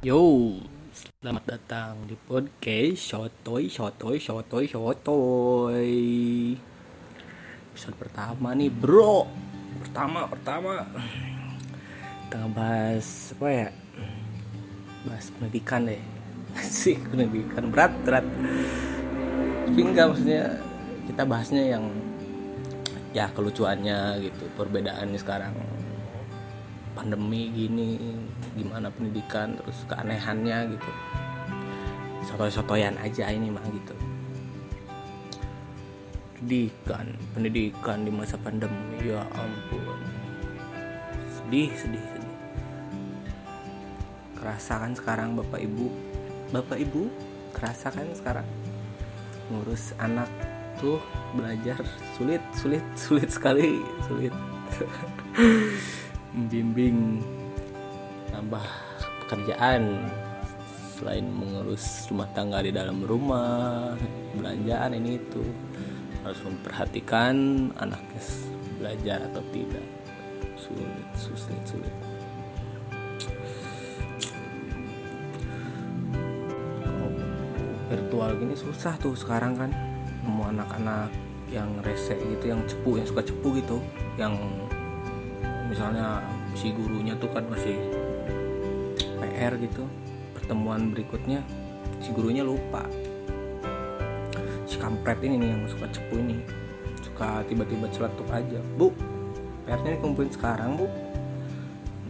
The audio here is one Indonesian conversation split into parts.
Yo, selamat datang di podcast Shotoy, Shotoy, Shotoy, Shotoy. Episode pertama nih, bro. Pertama, pertama. Kita ngebahas apa ya? Bahas pendidikan deh. Sih, pendidikan berat, berat. Tapi enggak maksudnya kita bahasnya yang ya kelucuannya gitu, perbedaannya sekarang pandemi gini gimana pendidikan terus keanehannya gitu. Sotoy-sotoyan aja ini mah gitu. Pendidikan pendidikan di masa pandemi ya ampun. Sedih sedih sedih. Kerasa kan sekarang bapak ibu? Bapak ibu kerasa kan sekarang? Ngurus anak tuh belajar sulit sulit sulit sekali sulit membimbing nambah pekerjaan selain mengurus rumah tangga di dalam rumah belanjaan ini itu. Harus memperhatikan anaknya belajar atau tidak. Sulit sulit sulit. Virtual gini susah tuh sekarang kan. Nemu anak-anak yang rese gitu yang cepu yang suka cepu gitu. Yang misalnya si gurunya tuh kan masih PR gitu pertemuan berikutnya si gurunya lupa. Si kampret ini nih yang suka cepu ini suka tiba-tiba celetuk aja. Bu PR-nya dikumpulin sekarang bu.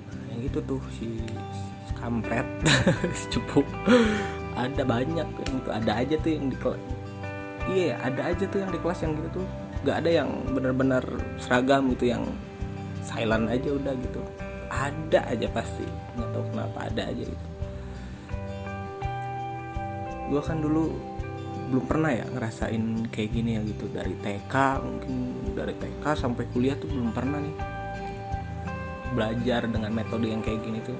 Nah, gitu tuh si, kampret si cepu. Ada banyak yang itu ada aja tuh yang di kelas. Iya ada aja tuh yang di kelas yang gitu tuh. Nggak ada yang benar-benar seragam gitu yang silent aja udah gitu. Ada aja pasti. Nggak tahu kenapa ada aja gitu. Gue kan dulu belum pernah ya ngerasain kayak gini ya gitu. Dari TK mungkin dari TK sampai kuliah tuh belum pernah nih belajar dengan metode yang kayak gini tuh.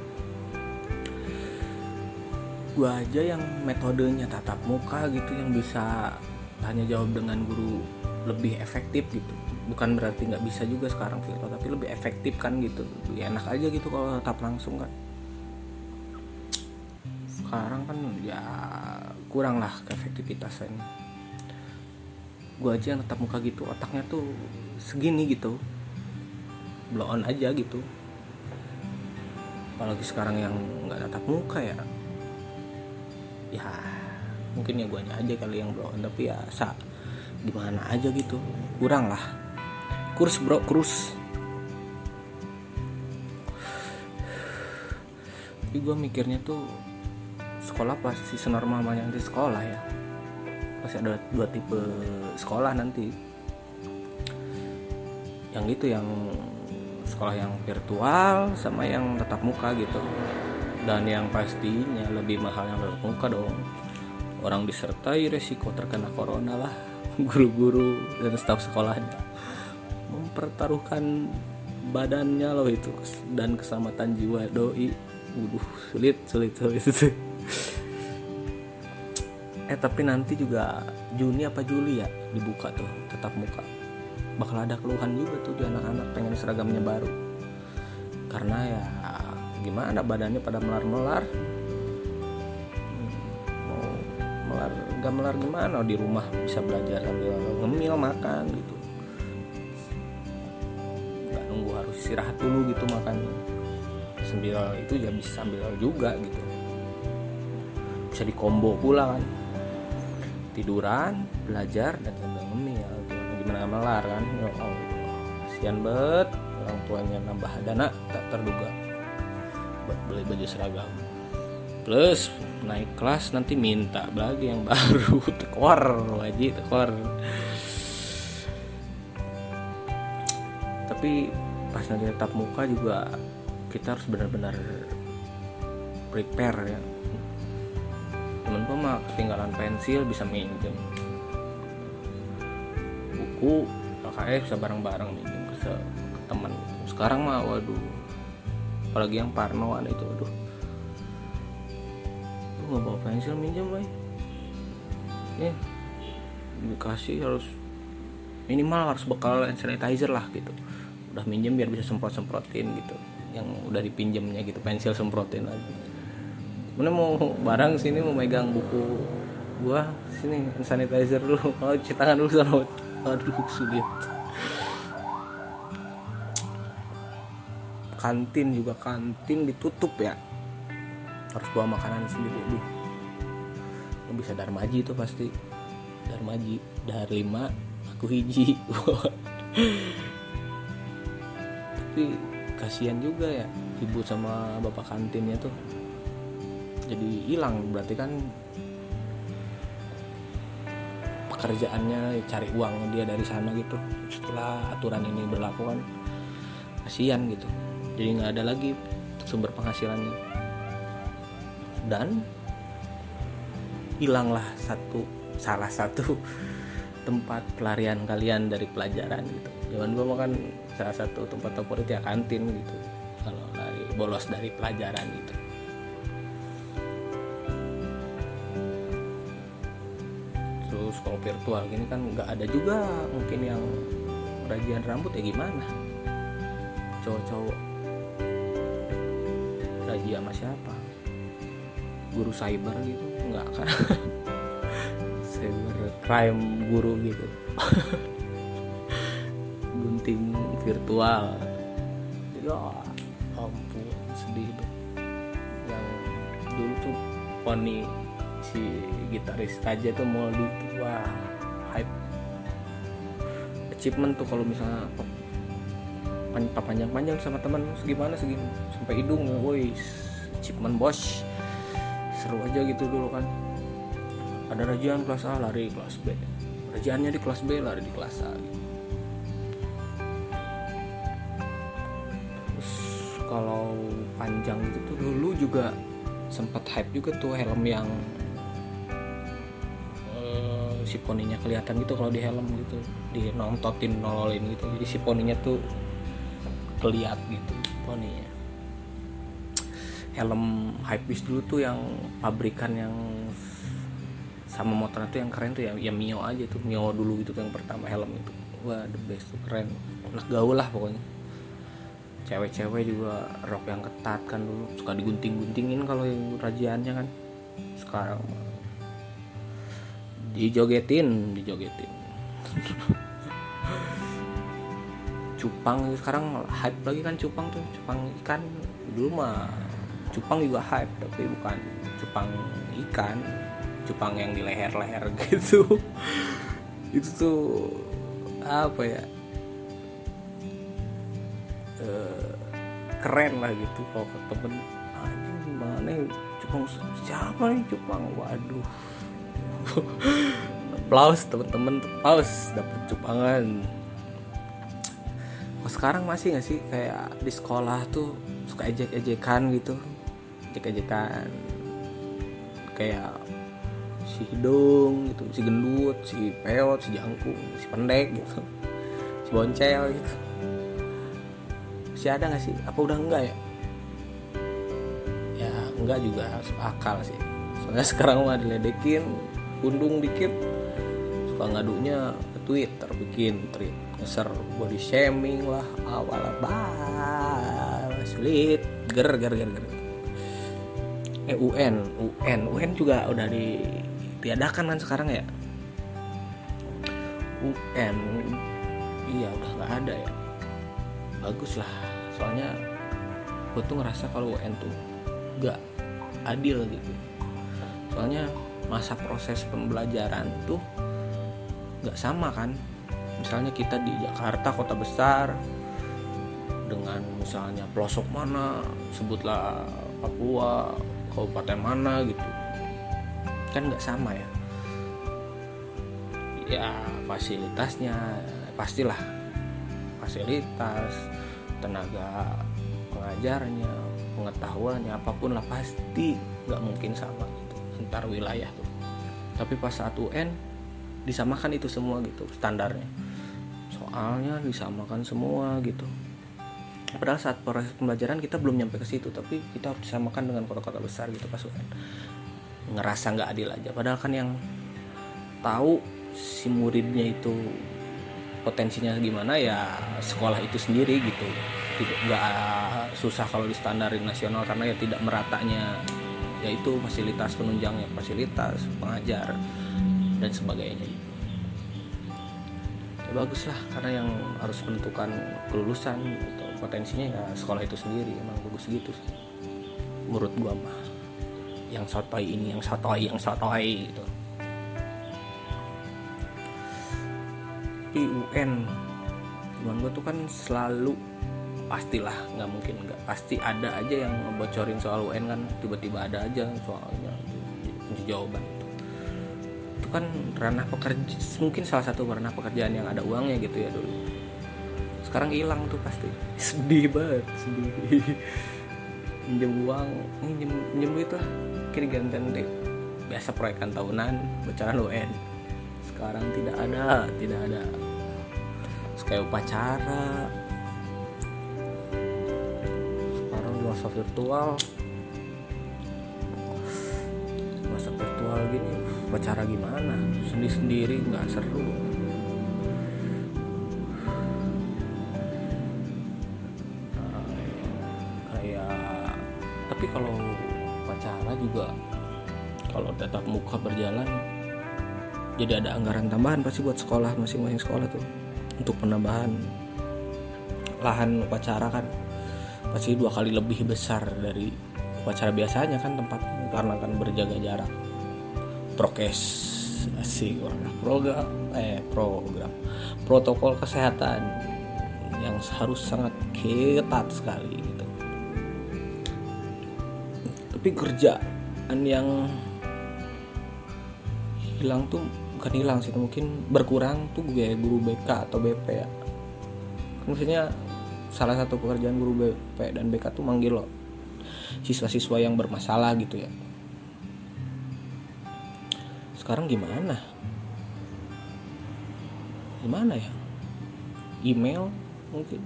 Gue aja yang metodenya tatap muka gitu yang bisa tanya jawab dengan guru lebih efektif gitu bukan berarti nggak bisa juga sekarang virtual tapi lebih efektif kan gitu. Lebih enak aja gitu kalau tetap langsung kan sekarang kan ya kurang lah keefektivitasnya gue aja yang tetap muka gitu otaknya tuh segini gitu. Blow on aja gitu. Apalagi sekarang yang nggak tatap muka ya. Ya mungkin ya gue aja kali yang blow on tapi ya sa gimana aja gitu. Kurang lah kurs bro kurs. Tapi gue mikirnya tuh sekolah pasti senormal yang di sekolah ya. Pasti ada dua tipe sekolah nanti. Yang gitu yang sekolah yang virtual sama yang tatap muka gitu. Dan yang pastinya lebih mahal yang tatap muka dong. Orang disertai resiko terkena corona lah guru-guru dan staf sekolahnya mempertaruhkan badannya loh itu dan keselamatan jiwa. Doi. Waduh sulit sulit sulit, eh tapi nanti juga Juni apa Juli ya dibuka tuh tetap muka. Bakal ada keluhan juga tuh di anak-anak pengen seragamnya baru. Karena ya gimana badannya pada melar-melar? Mau melar nggak melar gimana? Di rumah bisa belajar sambil ngemil makan gitu harus istirahat dulu gitu makan sambil itu ya bisa sambil juga gitu. Bisa dikombo pula kan. Tiduran belajar dan sambil ngemil gimana gimana melar kan? Ya Allah kasihan bet. Orang tuanya nambah dana tak terduga. Buat beli baju seragam. Plus naik kelas nanti minta lagi yang baru. Tekor wajib tekor. Tapi pas nanti tetap muka juga kita harus benar-benar prepare ya. Temen gue mah ketinggalan pensil bisa minjem buku LKS bisa bareng-bareng minjem ke, ke teman sekarang mah waduh apalagi yang parnoan itu waduh. Lu nggak bawa pensil minjem boy. Ya dikasih harus minimal harus bekal sanitizer lah gitu udah minjem biar bisa semprot semprotin gitu. Yang udah dipinjemnya gitu pensil semprotin lagi. Mana mau barang sini mau megang buku gua sini sanitizer dulu. Kalau cuci tangan dulu sana aduh sulit. Kantin juga kantin ditutup ya. Harus bawa makanan sendiri. Duh. bisa darmaji itu pasti. Darmaji dar lima aku hiji tapi kasihan juga ya ibu sama bapak kantinnya tuh. Jadi hilang berarti kan pekerjaannya cari uang dia dari sana gitu. Setelah aturan ini berlaku kan kasihan gitu. Jadi nggak ada lagi sumber penghasilannya. Dan hilanglah satu salah satu tempat pelarian kalian dari pelajaran gitu. Zaman gue makan salah satu tempat favorit ya kantin gitu. Kalau lari bolos dari pelajaran gitu. Terus kalau virtual gini kan nggak ada juga mungkin yang rajian rambut ya gimana? Cowok-cowok. Raji sama siapa? Guru cyber gitu? Nggak kan? Cyber crime guru gitu virtual. Ya ampun sedih tuh yang dulu tuh poni si gitaris aja tuh mau di wah hype. Achievement tuh kalau misalnya panjang-panjang sama teman segimana segini sampai hidung woi achievement bos. Seru aja gitu dulu kan. Ada rajian kelas A lari kelas B. Rajiannya di kelas B lari di kelas A. gitu. Kalau panjang gitu tuh dulu juga sempat hype juga tuh helm yang uh, si poninya kelihatan gitu kalau di helm gitu di nontotin nololin gitu. Jadi si poninya tuh keliat gitu poninya. Helm hypebeast dulu tuh yang pabrikan yang sama motor itu yang keren tuh ya, ya Mio aja tuh. Mio dulu gitu tuh yang pertama helm itu. Wah the best tuh keren. Anak gaul lah pokoknya cewek-cewek juga rok yang ketat kan dulu. Suka digunting-guntingin kalau yang rajiannya kan. Sekarang dijogetin dijogetin. Cupang sekarang hype lagi kan cupang tuh. Cupang ikan. Dulu mah cupang juga hype tapi bukan cupang ikan. Cupang yang di leher-leher gitu. Itu tuh apa ya e, keren lah gitu kalau ke temen. Aja gimana cupang siapa nih? Cupang waduh. Aplaus temen-temen aplaus. Dapat cupangan. Oh, sekarang masih gak sih? Kayak di sekolah tuh suka ejek-ejekan gitu. Ejek-ejekan. Kayak si hidung gitu si gendut si peot si jangkung si pendek gitu. Si boncel gitu si ada gak sih? Apa udah enggak ya? Ya enggak juga akal sih. Soalnya sekarang mah diledekin undung dikit suka ngadunya ke Twitter bikin tweet ngeser body shaming lah awal bah sulit ger ger ger ger. Eh UN UN UN juga udah ditiadakan kan sekarang ya? UN iya udah nggak ada ya. Bagus lah soalnya gue tuh ngerasa kalau UN tuh gak adil gitu. Soalnya masa proses pembelajaran tuh nggak sama kan? Misalnya kita di Jakarta kota besar dengan misalnya pelosok mana sebutlah Papua kabupaten mana gitu. Kan nggak sama ya? Ya fasilitasnya pastilah. Fasilitas tenaga pengajarnya pengetahuannya apa pun lah pasti nggak mungkin sama gitu. Antar wilayah tuh. Tapi pas saat UN disamakan itu semua gitu standarnya. Soalnya disamakan semua gitu. Padahal saat proses pembelajaran kita belum nyampe ke situ tapi kita harus disamakan dengan kota-kota besar gitu pas UN ngerasa nggak adil aja. Padahal kan yang tahu si muridnya itu potensinya gimana ya sekolah itu sendiri gitu. Tidak nggak susah kalau di standarin nasional karena ya tidak meratanya yaitu fasilitas penunjangnya fasilitas pengajar dan sebagainya. Ya bagus lah karena yang harus menentukan kelulusan atau potensinya ya sekolah itu sendiri emang bagus gitu menurut gua mah. Yang sotoy ini yang sotoy yang sotoy gitu tapi UN cuman gua tuh kan selalu pastilah nggak mungkin nggak pasti ada aja yang ngebocorin soal UN kan tiba-tiba ada aja soalnya kunci jawaban. Itu itu kan ranah pekerja mungkin salah satu ranah pekerjaan yang ada uangnya gitu ya dulu. Sekarang hilang tuh pasti. Sedih banget sedih. Minjem uang minjem minjem duit lah. Kiri deh. Biasa proyekan tahunan bocoran UN sekarang tidak ada tidak ada. Kayak upacara. Sekarang masa virtual. Masa virtual gini upacara gimana? Sendiri sendiri nggak seru. Kayak tapi kalau upacara juga kalau tetap muka berjalan jadi ada anggaran tambahan pasti buat sekolah masing-masing sekolah tuh. Untuk penambahan lahan upacara kan. Pasti dua kali lebih besar dari upacara biasanya kan tempat karena kan berjaga jarak. Prokes asik orang program eh program. Protokol kesehatan yang harus sangat ketat sekali gitu. Tapi kerjaan yang hilang tuh bukan hilang sih mungkin berkurang tuh gue guru BK atau BP ya. Maksudnya salah satu pekerjaan guru BP dan BK tuh manggil lo siswa-siswa yang bermasalah gitu ya. Sekarang gimana? Gimana ya? Email mungkin.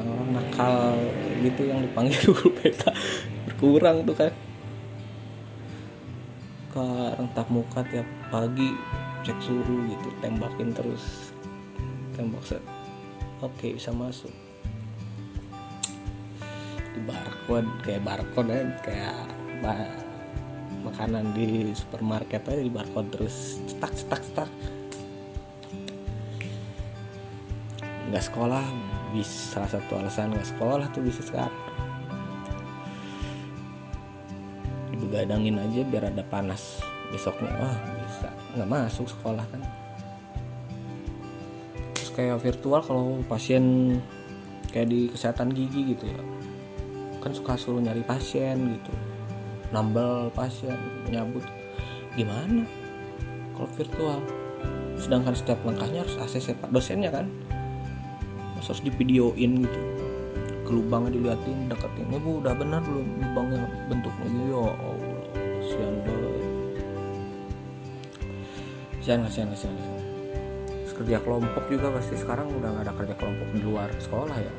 Orang nakal gitu yang dipanggil guru BK berkurang tuh kan ke rentap muka tiap pagi cek suhu gitu tembakin terus. Tembak set. Oke bisa masuk. Di barcode kayak barcode kan kayak ba- makanan di supermarket aja di barcode terus. Cetak cetak cetak. Nggak sekolah bisa salah satu alasan nggak sekolah tuh bisa sekarang dibegadangin aja biar ada panas besoknya. Wah bisa. Nggak masuk sekolah kan. Terus kayak virtual kalau pasien kayak di kesehatan gigi gitu ya. Kan suka suruh nyari pasien gitu. Nambal pasien nyabut. Gimana kalau virtual? Sedangkan setiap langkahnya harus ACC pak. Dosennya kan. Terus harus divideoin gitu. Ke lubangnya diliatin deketin. Ini bu udah benar belum? Lubangnya bentuknya. Gitu ya Allah kasihan kasihan kasihan kasihan. Terus kerja kelompok juga pasti sekarang udah nggak ada kerja kelompok di luar sekolah ya.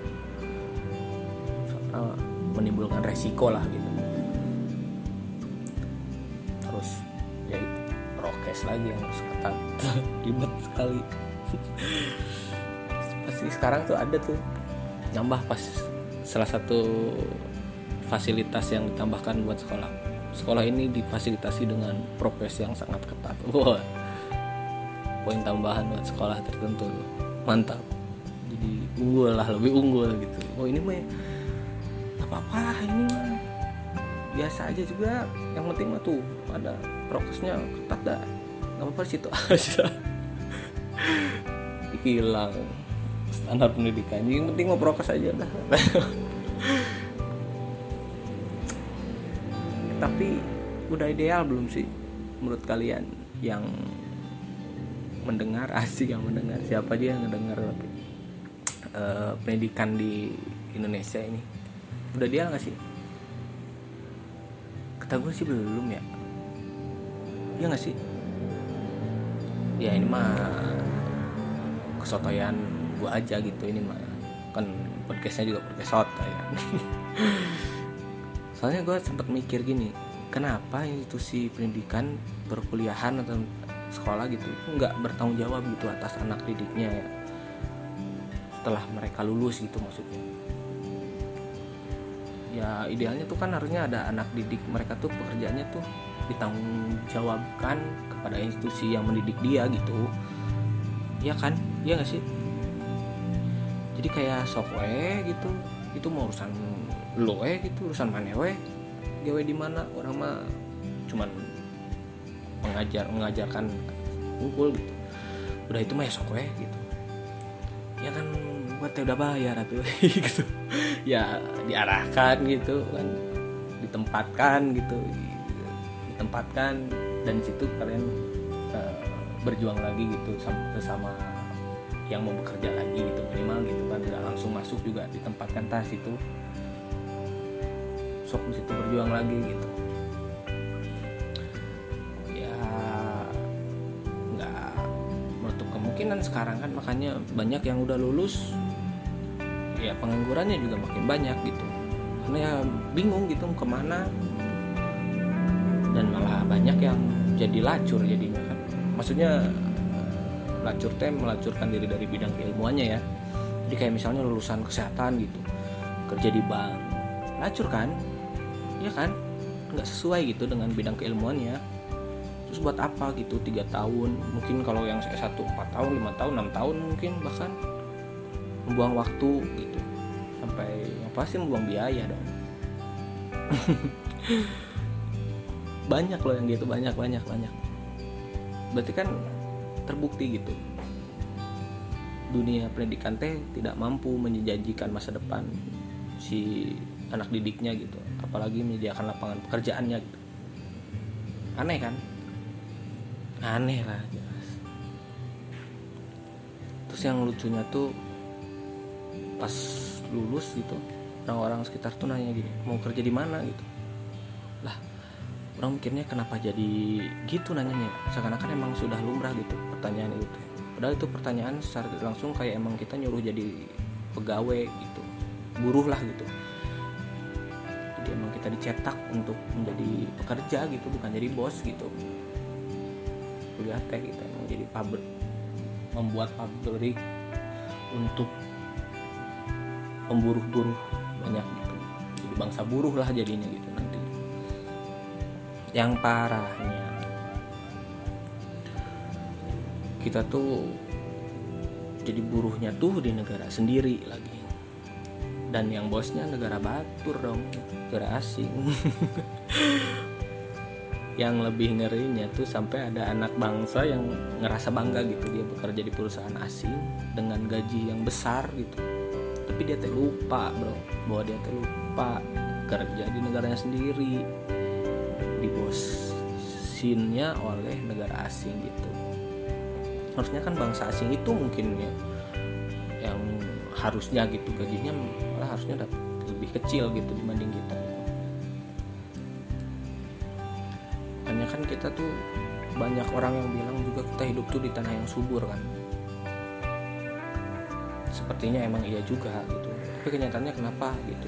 Karena menimbulkan resiko lah gitu. Terus ya prokes lagi yang harus ketat. Ribet sekali. Pasti sekarang tuh ada tuh. Nambah pas salah satu fasilitas yang ditambahkan buat sekolah sekolah ini difasilitasi dengan prokes yang sangat ketat. Wah poin tambahan buat sekolah tertentu. Mantap. Jadi unggul lah lebih unggul gitu. Oh ini mah apa apa ini mah biasa aja juga. Yang penting mah tuh ada prokesnya ketat dah. Nggak apa-apa situ aja. Hilang standar pendidikan. Yang penting mau prokes aja dah udah ideal belum sih menurut kalian yang mendengar? Asik yang mendengar. Siapa aja yang mendengar uh, pendidikan di Indonesia ini? Udah ideal nggak sih? Kata gue sih belum ya. Ya nggak sih? Ya ini mah kesotoyan gue aja gitu. Ini mah kan podcastnya juga podcast sotoy kan soalnya gue sempat mikir gini kenapa institusi pendidikan perkuliahan atau sekolah gitu nggak bertanggung jawab gitu atas anak didiknya ya? Setelah mereka lulus gitu maksudnya. Ya idealnya tuh kan harusnya ada anak didik mereka tuh pekerjaannya tuh ditanggung jawabkan kepada institusi yang mendidik dia gitu. Ya kan? Iya gak sih? Jadi kayak sok we gitu itu mau urusan lo eh gitu urusan mana we gawe di mana? Orang mah cuman mengajar mengajarkan unggul gitu. Udah itu mah ya sok we gitu. Ya kan buat udah bayar tuh gitu. Ya diarahkan gitu kan ditempatkan gitu ditempatkan dan situ kalian uh, berjuang lagi gitu sama yang mau bekerja lagi gitu minimal gitu kan tidak langsung masuk juga ditempatkan tas itu sok di situ berjuang lagi gitu. Ya nggak menutup kemungkinan sekarang kan makanya banyak yang udah lulus ya penganggurannya juga makin banyak gitu. Karena ya bingung gitu ke mana. Dan malah banyak yang jadi lacur jadinya kan. Maksudnya lacur teh melacurkan diri dari bidang keilmuannya ya. Jadi kayak misalnya lulusan kesehatan gitu kerja di bank lacur kan ya kan? Nggak sesuai gitu dengan bidang keilmuannya. Terus buat apa gitu? Tiga tahun mungkin kalau yang S1 4 tahun lima tahun enam tahun mungkin bahkan. Membuang waktu gitu. Sampai yang pasti membuang biaya dong banyak loh yang gitu banyak banyak banyak. Berarti kan terbukti gitu. Dunia pendidikan teh tidak mampu menjanjikan masa depan si anak didiknya gitu apalagi menyediakan lapangan pekerjaannya gitu. Aneh kan? Aneh lah jelas. Terus yang lucunya tuh pas lulus gitu orang-orang sekitar tuh nanya gini mau kerja di mana? gitu. Lah orang mikirnya kenapa jadi gitu? nanyanya. Seakan-akan emang sudah lumrah gitu pertanyaan itu padahal itu pertanyaan secara langsung kayak emang kita nyuruh jadi pegawai gitu. Buruh lah gitu jadi emang kita dicetak untuk menjadi pekerja gitu bukan jadi bos gitu. Kuliah teh kita emang jadi pabrik membuat pabrik untuk pemburuh-buruh banyak gitu. Jadi bangsa buruh lah jadinya gitu nanti. Yang parahnya kita tuh jadi buruhnya tuh di negara sendiri lagi dan yang bosnya negara batur dong negara asing. Yang lebih ngerinya tuh sampai ada anak bangsa yang ngerasa bangga gitu dia bekerja di perusahaan asing dengan gaji yang besar gitu. Tapi dia teh lupa bro. Bahwa dia teh lupa kerja di negaranya sendiri. Di bosinnya oleh negara asing gitu. Harusnya kan bangsa asing itu mungkin ya yang harusnya gitu gajinya malah harusnya dapat lebih kecil gitu dibanding kita hanya kan kita tuh banyak orang yang bilang juga kita hidup tuh di tanah yang subur kan. Sepertinya emang iya juga gitu. Tapi kenyataannya kenapa gitu?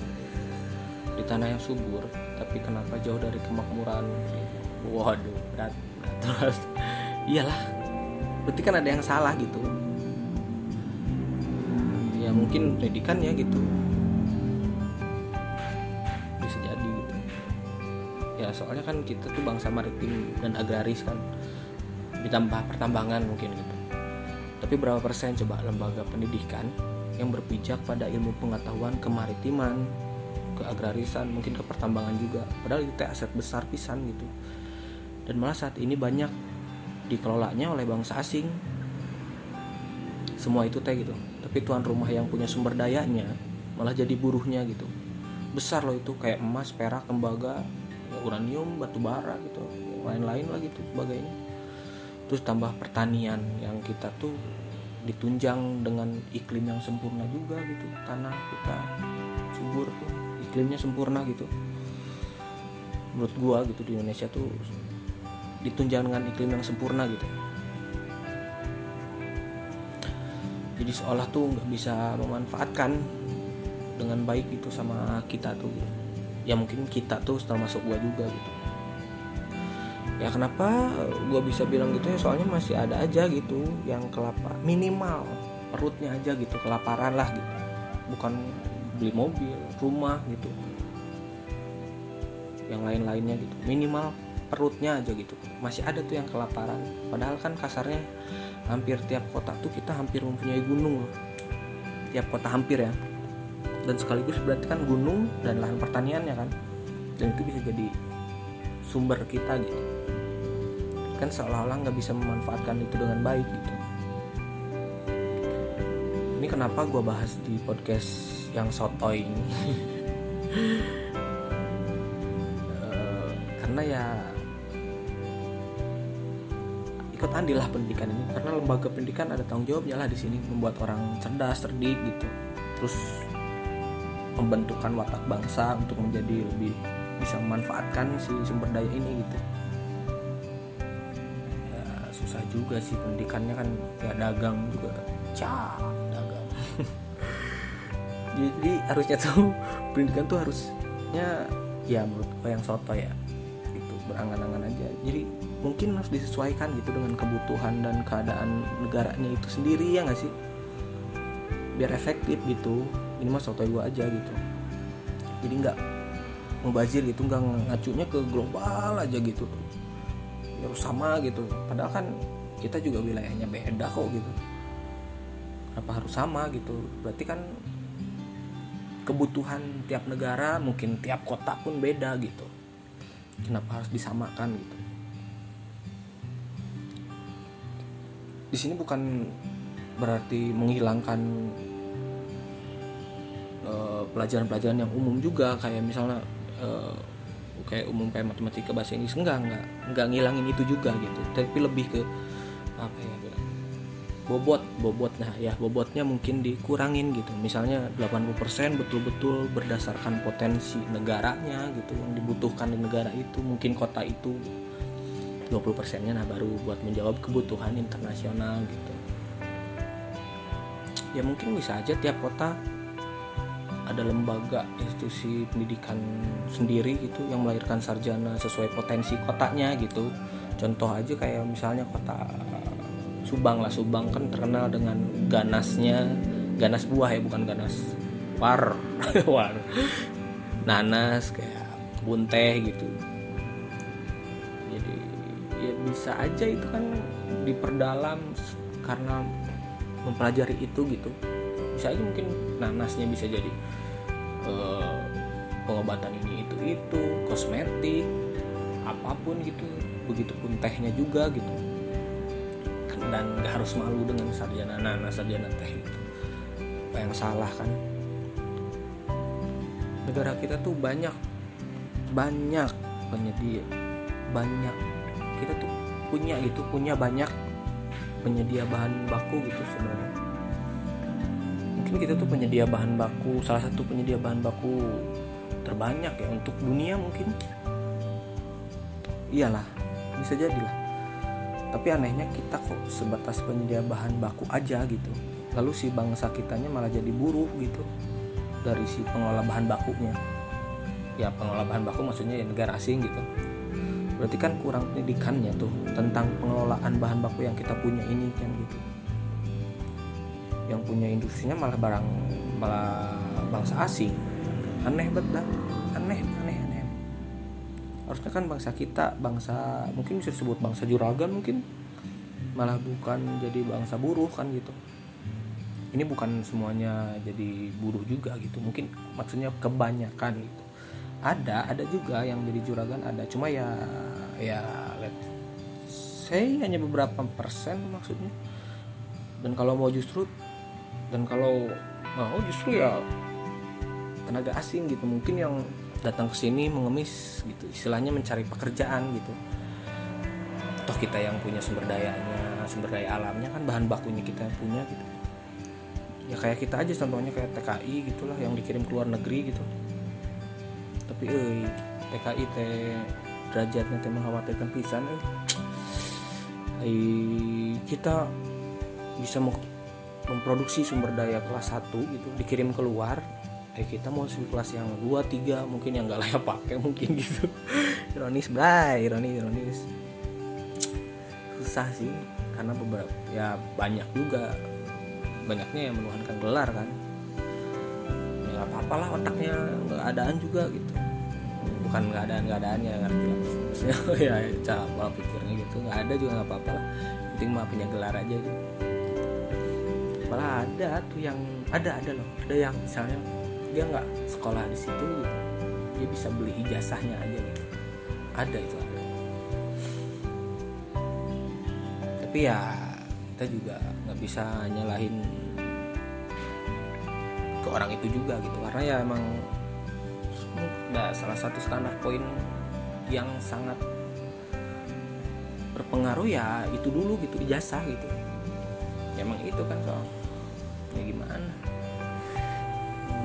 Di tanah yang subur tapi kenapa jauh dari kemakmuran? Waduh berat terus. Iyalah berarti kan ada yang salah gitu. Ya mungkin pendidikan ya gitu soalnya kan kita tuh bangsa maritim dan agraris kan. Ditambah pertambangan mungkin gitu. Tapi berapa persen coba lembaga pendidikan yang berpijak pada ilmu pengetahuan kemaritiman keagrarisan mungkin ke pertambangan juga. Padahal itu aset besar pisan gitu. Dan malah saat ini banyak dikelolanya oleh bangsa asing. Semua itu teh gitu. Tapi tuan rumah yang punya sumber dayanya malah jadi buruhnya gitu. Besar loh itu kayak emas perak tembaga uranium batu bara gitu lain-lain lah gitu sebagainya. Terus tambah pertanian yang kita tuh ditunjang dengan iklim yang sempurna juga gitu tanah kita subur tuh iklimnya sempurna gitu. Menurut gua gitu di Indonesia tuh ditunjang dengan iklim yang sempurna gitu. Jadi seolah tuh nggak bisa memanfaatkan dengan baik gitu sama kita tuh gitu. Ya mungkin kita tuh termasuk gua juga gitu. Ya kenapa gue bisa bilang gitu ya? Soalnya masih ada aja gitu yang kelapa minimal perutnya aja gitu kelaparan lah gitu. Bukan beli mobil rumah gitu. Yang lain-lainnya gitu minimal perutnya aja gitu. Masih ada tuh yang kelaparan. Padahal kan kasarnya hampir tiap kota tuh kita hampir mempunyai gunung tiap kota hampir ya dan sekaligus berarti kan gunung dan lahan pertaniannya kan? Dan itu bisa jadi sumber kita gitu. Kan seolah-olah nggak bisa memanfaatkan itu dengan baik gitu. Ini kenapa gue bahas di podcast yang sotoy ini? Uh, karena ya ikut andilah pendidikan ini. Karena lembaga pendidikan ada tanggung jawabnya lah di sini membuat orang cerdas cerdik gitu. Terus pembentukan watak bangsa untuk menjadi lebih bisa memanfaatkan si sumber daya ini gitu. Ya susah juga sih pendidikannya kan ya dagang juga. Cah dagang. Jadi harusnya tuh pendidikan tuh harusnya ya menurut gue yang soto ya itu berangan-angan aja. Jadi mungkin harus disesuaikan gitu dengan kebutuhan dan keadaan negaranya itu sendiri ya nggak sih? Biar efektif gitu ini mah sotoy gue aja gitu. Jadi nggak mubazir gitu nggak ngacunya ke global aja gitu. Ya harus sama gitu. Padahal kan kita juga wilayahnya beda kok gitu. Kenapa harus sama gitu? Berarti kan kebutuhan tiap negara mungkin tiap kota pun beda gitu. Kenapa harus disamakan gitu? Di sini bukan berarti menghilangkan pelajaran-pelajaran yang umum juga kayak misalnya uh, kayak umum kayak matematika bahasa Inggris enggak enggak enggak ngilangin itu juga gitu. Tapi lebih ke apa ya bobot bobot. Nah ya bobotnya mungkin dikurangin gitu. Misalnya 80% betul-betul berdasarkan potensi negaranya gitu yang dibutuhkan di negara itu mungkin kota itu. 20 persennya nah baru buat menjawab kebutuhan internasional gitu. Ya mungkin bisa aja tiap kota ada lembaga institusi pendidikan sendiri gitu yang melahirkan sarjana sesuai potensi kotanya gitu. Contoh aja kayak misalnya kota Subang lah. Subang kan terkenal dengan ganasnya ganas buah ya bukan ganas war. War. Nanas kayak kebun teh gitu. Bisa aja itu kan diperdalam karena mempelajari itu gitu. Bisa aja mungkin nanasnya bisa jadi uh, pengobatan ini itu itu kosmetik apa pun gitu begitupun tehnya juga gitu. Dan gak harus malu dengan sarjana nanas sarjana teh itu. Apa yang salah kan? Negara kita tuh banyak banyak penyedia banyak. Kita tuh punya gitu punya banyak penyedia bahan baku gitu sebenarnya mungkin kita tuh penyedia bahan baku salah satu penyedia bahan baku terbanyak ya untuk dunia mungkin. Iyalah bisa jadilah. Tapi anehnya kita kok sebatas penyedia bahan baku aja gitu. Lalu si bangsa kitanya malah jadi buruh gitu dari si pengelola bahan bakunya. Ya pengelola bahan baku maksudnya ya negara asing gitu. Berarti kan kurang pendidikannya tuh tentang pengelolaan bahan baku yang kita punya ini kan gitu yang punya industrinya malah barang malah bangsa asing. Aneh banget dah. Aneh aneh aneh. Harusnya kan bangsa kita bangsa mungkin bisa disebut bangsa juragan mungkin. Malah bukan jadi bangsa buruh kan gitu. Ini bukan semuanya jadi buruh juga gitu. Mungkin maksudnya kebanyakan gitu. Ada ada juga yang jadi juragan ada. Cuma ya ya let's say hanya beberapa persen maksudnya. Dan kalau mau justru dan kalau mau justru ya tenaga asing gitu mungkin yang datang ke sini mengemis gitu istilahnya mencari pekerjaan gitu. Toh kita yang punya sumber dayanya sumber daya alamnya kan bahan bakunya kita yang punya gitu. Ya kayak kita aja contohnya kayak TKI gitulah yang dikirim ke luar negeri gitu. Tapi eh TKI teh derajatnya teh mengkhawatirkan pisan eh. kita bisa memproduksi sumber daya kelas 1 gitu dikirim keluar eh kita mau kelas yang 2 3 mungkin yang nggak layak pakai mungkin gitu. Ironis bray ironis ironis. Susah sih karena beberapa ya banyak juga. Banyaknya yang menuhankan gelar kan. Ya apa-apalah otaknya nggak adaan juga gitu. Bukan keadaan keadaannya ngerti lah. Maksudnya ya cara pikirnya gitu. Nggak ada juga nggak apa-apa lah. Penting mah punya gelar aja gitu malah ada tuh yang ada ada loh. Ada yang misalnya dia nggak sekolah di situ dia bisa beli ijazahnya aja gitu. Ada itu ada. Tapi ya kita juga nggak bisa nyalahin ke orang itu juga gitu. Karena ya emang ada salah satu standar poin yang sangat berpengaruh ya itu dulu gitu ijazah gitu. Emang itu kan soal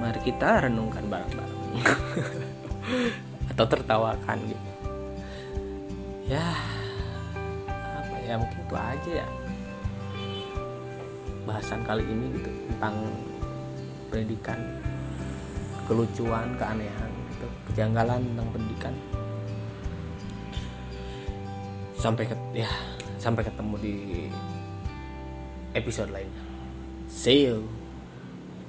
mari kita renungkan bareng-bareng. Atau tertawakan gitu. Ya apa ya mungkin itu aja ya. Bahasan kali ini gitu tentang pendidikan. Kelucuan keanehan gitu kejanggalan tentang pendidikan. Sampai ke ya sampai ketemu di episode lainnya. See you